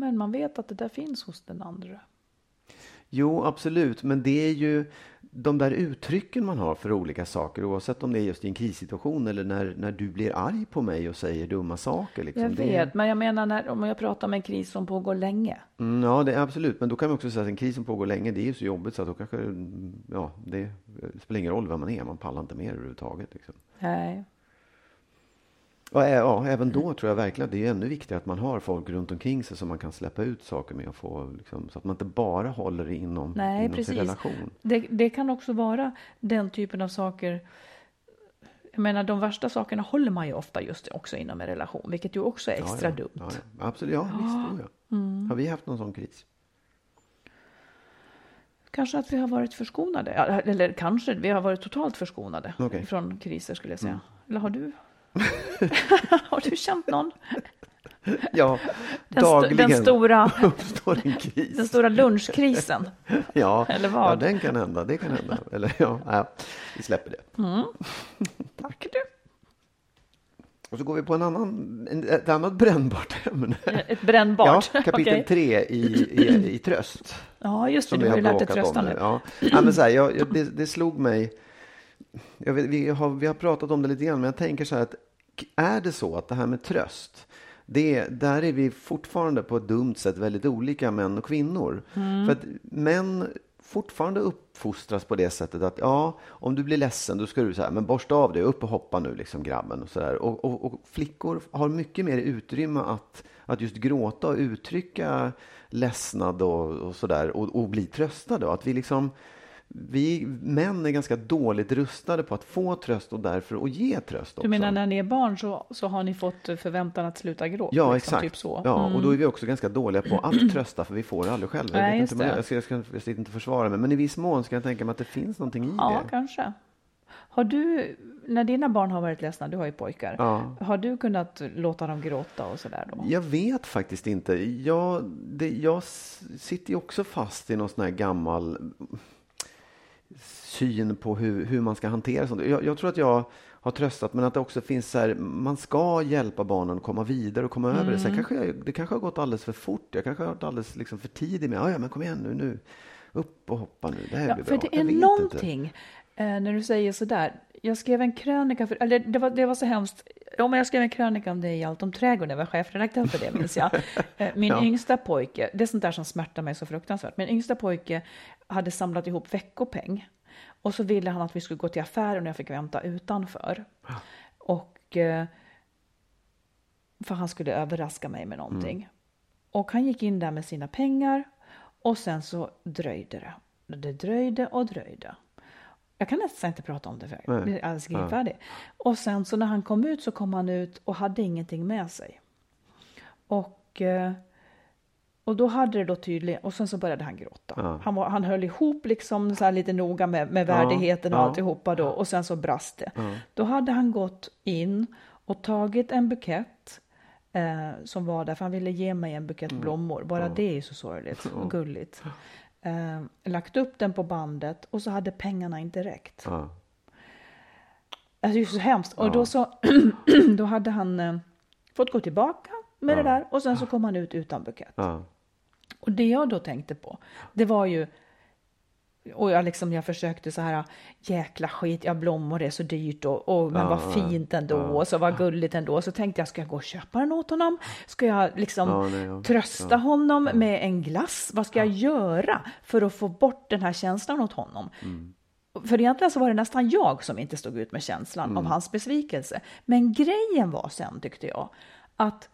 Men man vet att det där finns hos den andra. Jo, absolut. Men det är ju de där uttrycken man har för olika saker, oavsett om det är just i en krissituation eller när, när du blir arg på mig och säger dumma saker. Liksom. Jag Det- vet, men jag menar när, om jag pratar om en kris som pågår länge. Mm, ja, det är absolut. Men då kan man också säga att en kris som pågår länge, det är ju så jobbigt så att då kanske, mm, ja, det spelar ingen roll vem man är, man pallar inte mer överhuvudtaget. Liksom. Nej. Ä- ja, även då tror jag verkligen att det är ännu viktigare att man har folk runt omkring sig som man kan släppa ut saker med och få, liksom, så att man inte bara håller det inom, Nej, inom sin precis. relation. Det, det kan också vara den typen av saker. Jag menar, de värsta sakerna håller man ju ofta just också inom en relation, vilket ju också är extra ja, ja, dumt. Ja, ja. Absolut, ja visst. Ja. Mm. Har vi haft någon sån kris? Kanske att vi har varit förskonade, Ja, eller kanske vi har varit totalt förskonade Okej. från kriser skulle jag säga. Mm. Eller har du? har du känt någon? Ja, Den, dagligen den, stora, uppstår en kris. den stora lunchkrisen. Ja, Eller vad? ja, den kan hända. Det kan hända. Eller ja, ja vi släpper det. Tack du. Och så går vi på en annan, en, ett annat brännbart ämne. Ett brännbart. Ja, kapitel Okej. tre i, i, i tröst. Ja, just det. Du har ju lärt dig trösta nu. Ja. Ja, men så här, jag, det, det slog mig. Jag vet, vi, har, vi har pratat om det lite grann, men jag tänker så här att är det så att det här med tröst, det, där är vi fortfarande på ett dumt sätt väldigt olika män och kvinnor. Mm. För att män fortfarande uppfostras på det sättet att ja, om du blir ledsen då ska du så här, men borsta av dig, upp och hoppa nu liksom grabben och så där. Och, och, och flickor har mycket mer utrymme att, att just gråta och uttrycka ledsnad och, och så där och, och bli tröstade. Att vi liksom vi män är ganska dåligt rustade på att få tröst och därför att ge tröst också. Du menar när ni är barn så, så har ni fått förväntan att sluta gråta? Ja, liksom, exakt. Typ så. Ja, Mm. och då är vi också ganska dåliga på att trösta för vi får det aldrig själva. Nej, jag, inte, jag, ska, jag, ska, jag ska inte försvara mig, men i viss mån ska jag tänka mig att det finns någonting i Ja, det. kanske. Har du, när dina barn har varit ledsna, du har ju pojkar, Ja. har du kunnat låta dem gråta och sådär då? Jag vet faktiskt inte. Jag, det, jag sitter ju också fast i någon sån här gammal syn på hur, hur man ska hantera sånt. Jag, jag tror att jag har tröstat, men att det också finns så här, man ska hjälpa barnen att komma vidare och komma över det. Sen kanske jag, det kanske har gått alldeles för fort. Jag kanske har varit alldeles liksom för tidig med, "Ja, men kom igen nu, nu, upp och hoppa nu, det här Ja, blir för bra. det Jag är vet inte. någonting eh, när du säger sådär. Jag skrev en krönika, för, eller det var, det var så hemskt. Ja, men jag skrev en krönika om det i Allt om trädgården, jag var chefredaktör för det minns jag. Eh, Min Ja. yngsta pojke, det är sånt där som smärtar mig så fruktansvärt. Min yngsta pojke hade samlat ihop veckopeng. Och så ville han att vi skulle gå till affären och jag fick vänta utanför. Och eh, för han skulle överraska mig med någonting. Och han gick in där med sina pengar och sen så dröjde det. Det dröjde och dröjde. Jag kan nästan inte prata om det för jag är alldeles gripfärdig. Och sen så när han kom ut så kom han ut och hade ingenting med sig. Och, eh, och då hade det då tydligen, och sen så började han gråta. Ja. Han, var, han höll ihop liksom så lite noga med, med värdigheten och ja. alltihopa då och sen så brast det. Då hade han gått in och tagit en bukett eh, som var där, för han ville ge mig en bukett Mm. blommor. Bara det är så sorgligt och gulligt. Eh, lagt upp den på bandet och så hade pengarna inte räckt. Ja. Alltså det är så hemskt. Och då så, då hade han eh, fått gå tillbaka med det där och sen så kom han ut utan bukett. Ja. Och det jag då tänkte på, det var ju och jag, liksom, jag försökte så här, jäkla skit, ja blommor är så dyrt och, och men vad fint ändå och så vad gulligt ändå. Så tänkte jag, ska jag gå och köpa den åt honom? Ska jag liksom Ja, nej, ja. trösta honom med en glass? Vad ska jag göra för att få bort den här känslan åt honom? För egentligen så var det nästan jag som inte stod ut med känslan av hans besvikelse. Men grejen var sen, tyckte jag, att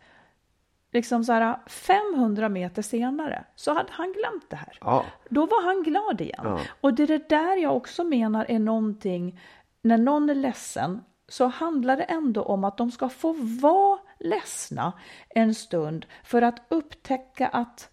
liksom så här 500 meter senare så hade han glömt det här. Ja. Då var han glad igen. Ja. Och det är det där jag också menar är någonting, när någon är ledsen så handlar det ändå om att de ska få vara ledsna en stund för att upptäcka att,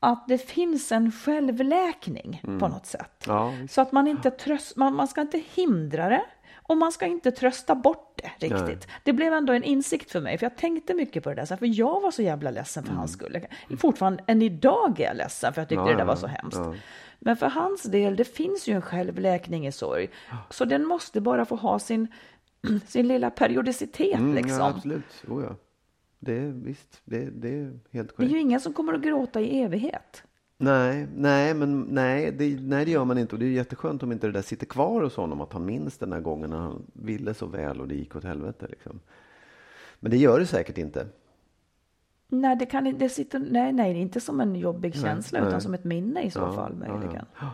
att det finns en självläkning på något sätt. Ja, så att man inte tröst, man, man ska inte hindra det och man ska inte trösta bort det riktigt. Det blev ändå en insikt för mig, för jag tänkte mycket på det där, för jag var så jävla ledsen för hans skull. Fortfarande, än idag är jag ledsen för jag tyckte Mm. Ja, det där var så hemskt. Ja. Men för hans del, det finns ju en självläkning i sorg. Så den måste bara få ha sin, sin lilla periodicitet Mm, liksom. ja, absolut. Oh, ja. Det är visst, det, det är helt det är korrekt. ju ingen som kommer att gråta i evighet. Nej, nej, men nej det, nej, det gör man inte. Och det är jätteskönt om inte det där sitter kvar hos honom. Att han minns den här gången när han ville så väl och det gick åt helvete. Liksom. Men det gör det säkert inte. Nej, det, kan, det sitter, nej, nej, inte som en jobbig känsla nej. utan som ett minne i så Ja, fall ja, ja.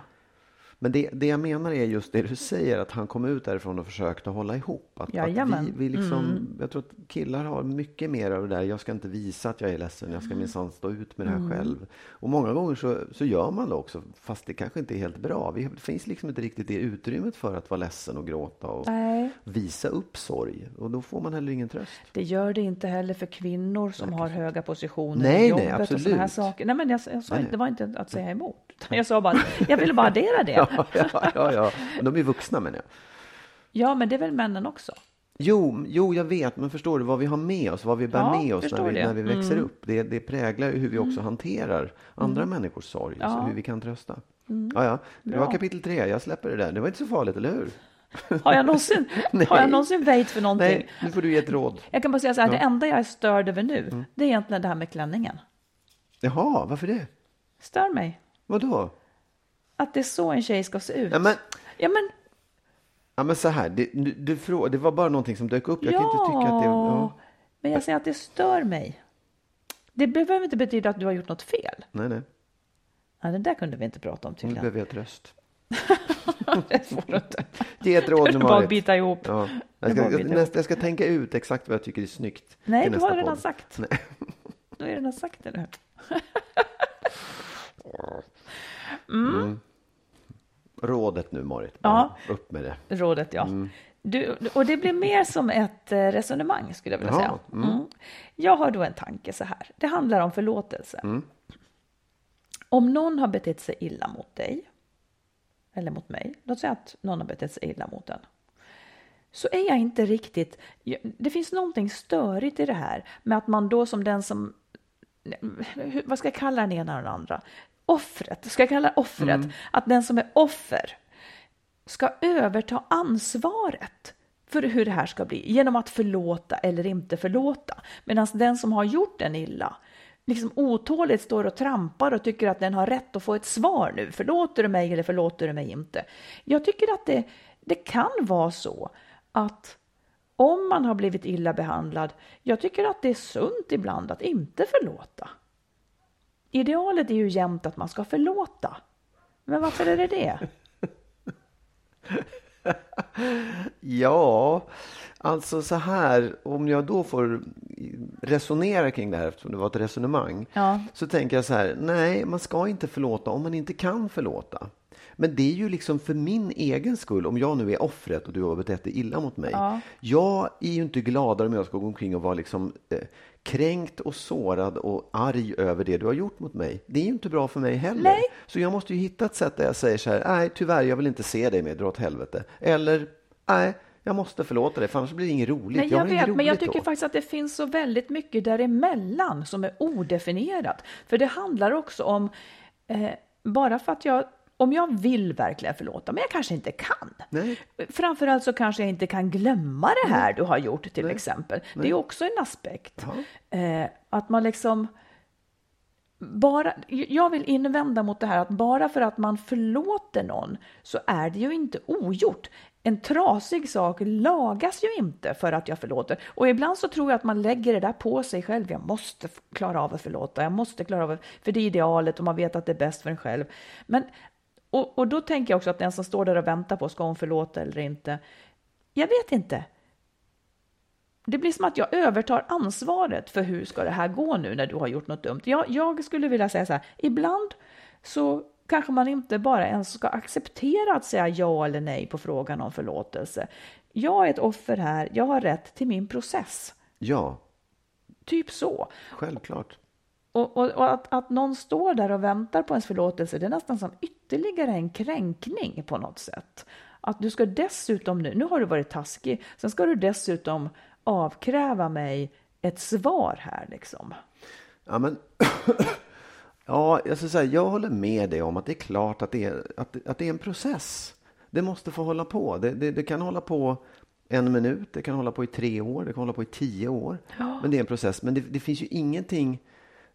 Men det, det jag menar är just det du säger, att han kom ut därifrån och försökte hålla ihop. Att, att vi, vi liksom, Jag tror att killar har mycket mer av det där, jag ska inte visa att jag är ledsen, jag ska minsann stå ut med det här själv. Och många gånger så, så gör man det också, fast det kanske inte är helt bra. Vi, det finns liksom inte riktigt det utrymmet för att vara ledsen och gråta och Nej. visa upp sorg. Och då får man heller ingen tröst. Det gör det inte heller för kvinnor som har höga positioner Nej, i nej, jobbet och såna här absolut. saker. Nej, men jag, jag sa Nej, inte, det var inte att säga emot. Jag sa bara, jag ville bara addera det. Ja, ja, ja, ja. De är vuxna menar jag. Ja, men det är väl männen också? Jo, jo, jag vet, men förstår du vad vi har med oss, vad vi bär Ja, med oss när vi, det. Mm. när vi växer upp? Det, det präglar ju hur vi också hanterar andra människors sorg, Ja. Mm. hur vi kan trösta. Ja, ja, det Bra. var kapitel tre, jag släpper det där. Det var inte så farligt, eller hur? Har jag någonsin, Nej. har jag någonsin väjt för någonting? Nej, nu får du ge ett råd. Jag kan bara säga så här, det Ja. Mm. enda jag är störd över nu, det är egentligen det här med klänningen. Jaha, varför det? Stör mig. Vadå? Att det är så en tjej ska se ut. Ja, men, Ja, men, ja, men så här, det, du, du, det var bara någonting som dök upp. Jag kan inte tycka att det... Ja, men jag säger att det stör mig. Det behöver inte betyda att du har gjort något fel. nej, nej, Ja, det där kunde vi inte prata om nu tydligen. behöver jag tröst. det får du inte. Ge ett råd nu, Bara bita ihop. Ja. Jag, ska, jag, nästa, jag ska tänka ut exakt vad jag tycker är snyggt. Nej, du har redan podd. sagt. Nej. Du har redan sagt det nu. Rådet nu, Marit. Ja. Upp med det. Rådet, ja. Mm. Du, och det blir mer som ett eh, resonemang, skulle jag vilja Jaha, säga. Mm. Jag har då en tanke så här. Det handlar om förlåtelse. Mm. Om någon har betett sig illa mot dig, eller mot mig, låt säga att någon har betett sig illa mot en, så är jag inte riktigt... Det finns någonting störigt i det här med att man då som den som... Vad ska jag kalla den ena och den andra? Offret, ska jag kalla offret? Att den som är offer ska överta ansvaret för hur det här ska bli genom att förlåta eller inte förlåta. Medan den som har gjort den illa liksom otåligt står och trampar och tycker att den har rätt att få ett svar nu. Förlåter du mig eller förlåter du mig inte? Jag tycker att det, det kan vara så att om man har blivit illa behandlad, jag tycker att det är sunt ibland att inte förlåta. Idealet är ju jämt att man ska förlåta. Men varför är det det? Ja, alltså så här, om jag då får resonera kring det här, eftersom det var ett resonemang, Ja. så tänker jag så här, nej, man ska inte förlåta om man inte kan förlåta. Men det är ju liksom för min egen skull, om jag nu är offret och du har betett dig illa mot mig. Ja. Jag är ju inte gladare om jag ska gå omkring och vara liksom eh, kränkt och sårad och arg över det du har gjort mot mig. Det är ju inte bra för mig heller. Nej. Så jag måste ju hitta ett sätt där jag säger så här, nej tyvärr, jag vill inte se dig mer, dra åt helvete. Eller, nej, jag måste förlåta dig, för annars blir det inget roligt. Nej, jag inget vet, men jag roligt tycker då. faktiskt att det finns så väldigt mycket däremellan som är odefinierat. För det handlar också om, eh, bara för att jag, om jag vill verkligen förlåta, men jag kanske inte kan. Nej. Framförallt så kanske jag inte kan glömma det här du har gjort till exempel. Det är också en aspekt. Eh, att man liksom, bara, jag vill invända mot det här att bara för att man förlåter någon så är det ju inte ogjort. En trasig sak lagas ju inte för att jag förlåter. Och ibland så tror jag att man lägger det där på sig själv. Jag måste klara av att förlåta, jag måste klara av att, för det är idealet och man vet att det är bäst för en själv. Men, och, och då tänker jag också att den som står där och väntar på, ska hon förlåta eller inte? Jag vet inte. Det blir som att jag övertar ansvaret för hur ska det här gå nu när du har gjort något dumt. Jag, jag skulle vilja säga så här, ibland så kanske man inte bara ens ska acceptera att säga ja eller nej på frågan om förlåtelse. Jag är ett offer här, jag har rätt till min process. Ja, Typ så. självklart. Och, och, och att, att någon står där och väntar på ens förlåtelse, det är nästan som ytterligare en kränkning på något sätt. Att du ska dessutom nu, nu har du varit taskig, sen ska du dessutom avkräva mig ett svar här liksom. Ja, men ja, jag, ska säga, jag håller med dig om att det är klart att det är, att, att det är en process. Det måste få hålla på. Det, det, det kan hålla på en minut, det kan hålla på i tre år, det kan hålla på i tio år. Men det är en process. Men det, det finns ju ingenting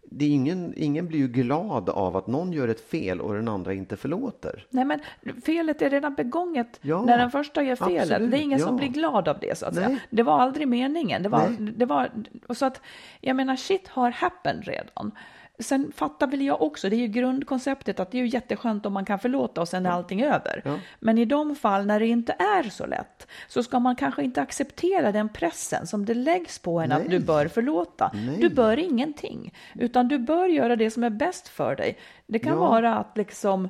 det är ingen, ingen blir ju glad av att någon gör ett fel och den andra inte förlåter. Nej, men felet är redan begånget Ja, när den första gör felet. absolut, det är ingen som ja. blir glad av det, så att säga. Nej. Det var aldrig meningen. Det var, Nej. det var, och så att, jag menar, shit har happened redan. Sen fattar väl jag också, det är ju grundkonceptet att det är ju jätteskönt om man kan förlåta och sen är allting över. Ja. Men i de fall när det inte är så lätt så ska man kanske inte acceptera den pressen som det läggs på en att Nej. du bör förlåta. Nej. Du bör ingenting, utan du bör göra det som är bäst för dig. Det kan Ja. vara att liksom,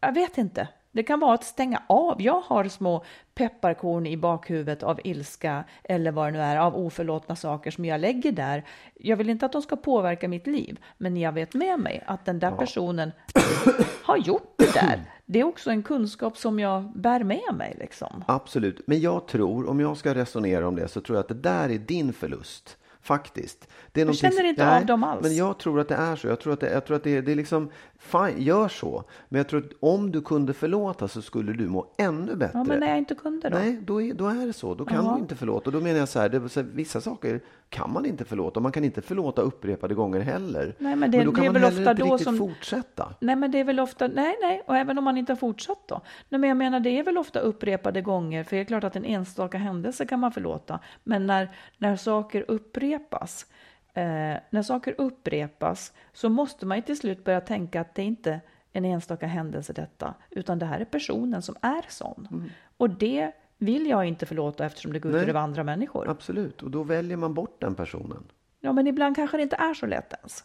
jag vet inte. Det kan vara att stänga av. Jag har små pepparkorn i bakhuvudet av ilska eller vad det nu är, av oförlåtna saker som jag lägger där. Jag vill inte att de ska påverka mitt liv, men jag vet med mig att den där personen har gjort det där. Det är också en kunskap som jag bär med mig. Liksom. Absolut, men jag tror, om jag ska resonera om det, så tror jag att det där är din förlust. Faktiskt. Det är någonting- känner inte av dem alls. Men jag tror att det är så. Jag tror att det, jag tror att det, är- det är liksom, fine, gör så. Men jag tror att om du kunde förlåta så skulle du må ännu bättre. Ja, men när jag inte kunde då? Nej, då är, då är det så. Då kan Ja. du inte förlåta. Och då menar jag så här, det, så här, vissa saker kan man inte förlåta. Och man kan inte förlåta upprepade gånger heller. Nej, men det- då det kan är man väl ofta inte då riktigt som- fortsätta. Nej, men det är väl ofta, nej, nej, och även om man inte har fortsatt då. Nej, men jag menar, det är väl ofta upprepade gånger, för det är klart att en enstaka händelse kan man förlåta, men när, när saker upprepas, eh, när saker upprepas så måste man ju till slut börja tänka att det är inte en enstaka händelse detta, utan det här är personen som är sån. Och det vill jag inte förlåta eftersom det går ut Nej. över andra människor. Absolut, och då väljer man bort den personen. Ja, men ibland kanske det inte är så lätt ens.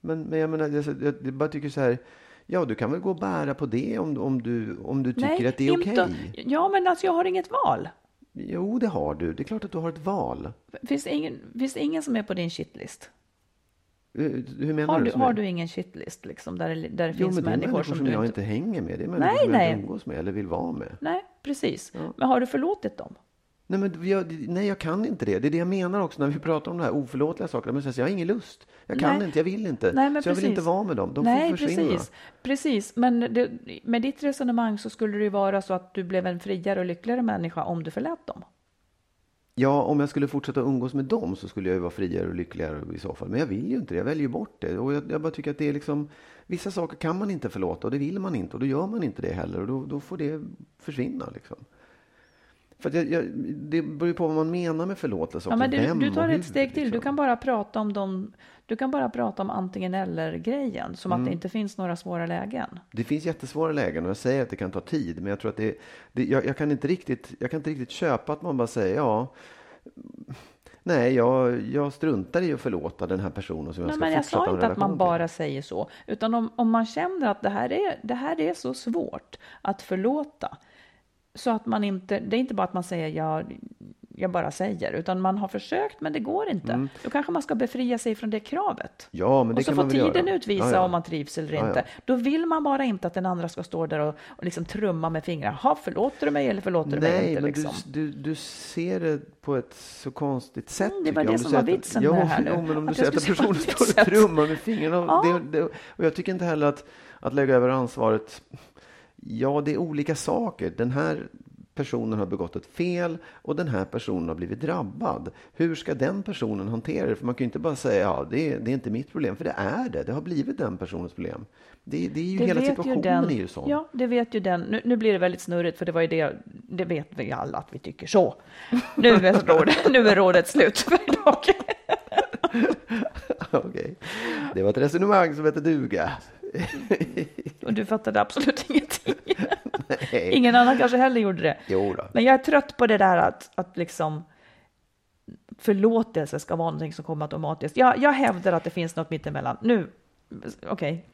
Men, men jag menar, jag, jag, jag bara tycker så här, ja du kan väl gå och bära på det om, om, du, om du tycker att det är okej. inte- Ja, men alltså jag har inget val. Jo, det har du. Det är klart att du har ett val. Finns det ingen, finns det ingen som är på din shitlist? Eh, Hur menar Har du? du, har du ingen shitlist liksom, där, där det Jo, finns människor, människor som, som, du jag inte... hänger med. Det är människor Nej, som jag nej. inte umgås med eller vill vara med. Nej, precis. Men har du förlåtit dem? Nej, men jag, nej, jag kan inte det. Det är det jag menar också när vi pratar om de här oförlåtliga sakerna. Men så jag, har ingen lust. Jag kan Nej. inte, jag vill inte. Nej, så jag vill precis. inte vara med dem. De Nej, får försvinna. precis. Precis, men det, med ditt resonemang så skulle det ju vara så att du blev en friare och lyckligare människa om du förlät dem. Ja, om jag skulle fortsätta umgås med dem så skulle jag ju vara friare och lyckligare i så fall. Men jag vill ju inte det. Jag väljer bort det. Och jag, jag bara tycker att det är liksom, vissa saker kan man inte förlåta och det vill man inte och då gör man inte det heller och då, då får det försvinna liksom. För jag, jag, det beror ju på vad man menar med förlåtelse. Ja, men du, du tar ett steg till. Du liksom. kan bara prata om dem. Du kan bara prata om antingen eller grejen, som Mm. att det inte finns några svåra lägen. Det finns jättesvåra lägen och jag säger att det kan ta tid. Men jag tror att det, det jag, jag, kan inte riktigt, jag kan inte riktigt köpa att man bara säger ja. Nej, jag, jag struntar i att förlåta den här personen som jag Nej, ska men jag sa inte att man bara säger så, utan om, om man känner att det här, är, det här är så svårt att förlåta, så att man inte, det är inte bara att man säger ja, jag bara säger, utan man har försökt men det går inte. Då kanske man ska befria sig från det kravet. Ja, men det och så kan får man tiden göra. utvisa Ja, ja. om man trivs eller Ja, inte. Då vill man bara inte att den andra ska stå där och, och liksom trumma med fingrarna. Ha, förlåter du mig eller förlåter du mig Nej, inte? men Liksom. du, du, du ser det på ett så konstigt sätt. Mm, det var det Om du som var vitsen med det här nu. Jo, men om du säger att en person står och trummar med fingrarna. Ja. Det, det, och jag tycker inte heller att, att lägga över ansvaret. Ja, det är olika saker. Den här personen har begått ett fel och den här personen har blivit drabbad. Hur ska den personen hantera det? För man kan ju inte bara säga ja, det, är- det är inte mitt problem, för det är det. Det har blivit den personens problem. Det, det är ju hela situationen är ju sån. Ja, det vet ju den. Nu, nu blir det väldigt snurrigt, för det var ju det, det vet vi alla att vi tycker så. Nu är, rådet, nu är rådet slut för idag. Okej. Det var ett resonemang som hette duga. Och du fattade absolut ingenting. Nej. Ingen annan kanske heller gjorde det. Jo då. Men jag är trött på det där att, att liksom förlåtelse ska vara någonting som kommer automatiskt. Jag, jag hävdar att det finns något mittemellan. Nu, okej.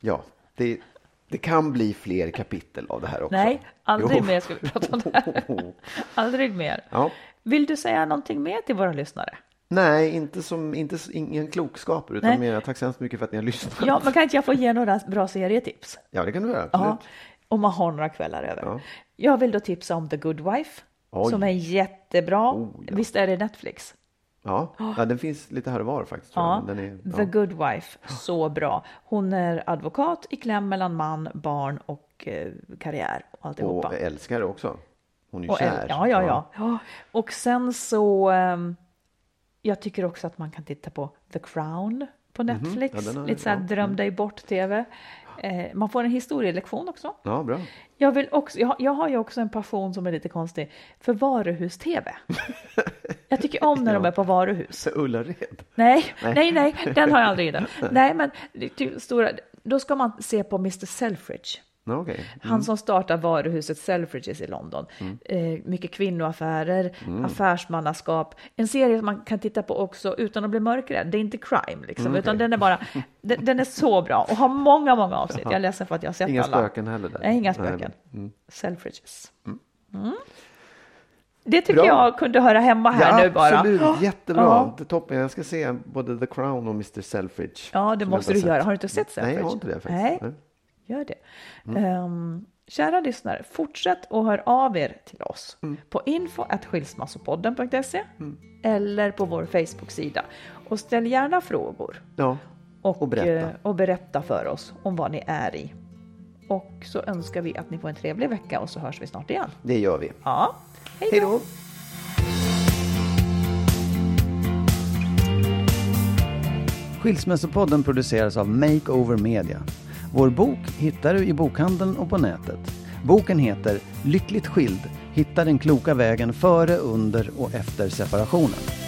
Ja, det, det kan bli fler kapitel av det här också. Nej, aldrig Jo. mer ska vi prata om det här. Aldrig mer. Ja. Vill du säga någonting mer till våra lyssnare? Nej, inte som inte ingen klokskaper, utan Nej. mer tack så hemskt mycket för att ni har lyssnat. Ja, men kan inte jag få ge några bra serietips? Ja, det kan du göra. Ja, om man har några kvällar över. Ja. Jag vill då tipsa om The Good Wife, Oj. som är jättebra. Oh, ja. Visst är det Netflix? Ja. ja, den finns lite här och var faktiskt. Ja, är, The ja. Good Wife, så bra. Hon är advokat i kläm mellan man, barn och eh, karriär och alltihopa. Och älskar det också. Hon är ju kär. ja, ja, ja, ja. Och sen så, ehm, jag tycker också att man kan titta på The Crown på Netflix. Mhm. Ja, den har- Lite så här ja. dröm dig bort-tv. Eh, man får en historielektion också. Ja, bra. Jag, vill också, jag, jag har ju också en passion som är lite konstig för varuhus-tv. Jag tycker om när de är på varuhus. Ullared? Nej, nej, nej, den har jag aldrig inne. Nej, men typ stora, då ska man se på Mr Selfridge. Ja, Okej. Han som startar varuhuset Selfridges i London. Eh, mycket kvinnoaffärer, affärsmannaskap. En serie som man kan titta på också utan att bli mörkrädd. Det är inte crime liksom, utan den är bara, den, den är så bra och har många, många avsnitt. Jag är ledsen för att jag har sett Inga alla. spöken heller där? Nej, inga Nej, spöken. mm. Selfridges. Mm. Det tycker Bra. jag kunde höra hemma här ja, nu bara. absolut. Jättebra. Ja. Det är toppen. Jag ska se både The Crown och Mr Selfridge. Ja, det måste du göra. Har du inte sett Selfridge? Nej, jag har inte det faktiskt. Nej, Nej. Gör det. Ehm, kära lyssnare, fortsätt och hör av er till oss Mm. på info.skilsmassopodden.se eller på vår Facebook-sida. Och ställ gärna frågor Ja, och, Och berätta. eh, och berätta för oss om vad ni är i. Och så önskar vi att ni får en trevlig vecka och så hörs vi snart igen. det gör vi. Ja, hej då! Skilsmässopodden produceras av Makeover Media. Vår bok hittar du i bokhandeln och på nätet. Boken heter Lyckligt skild. Hitta den kloka vägen före, under och efter separationen.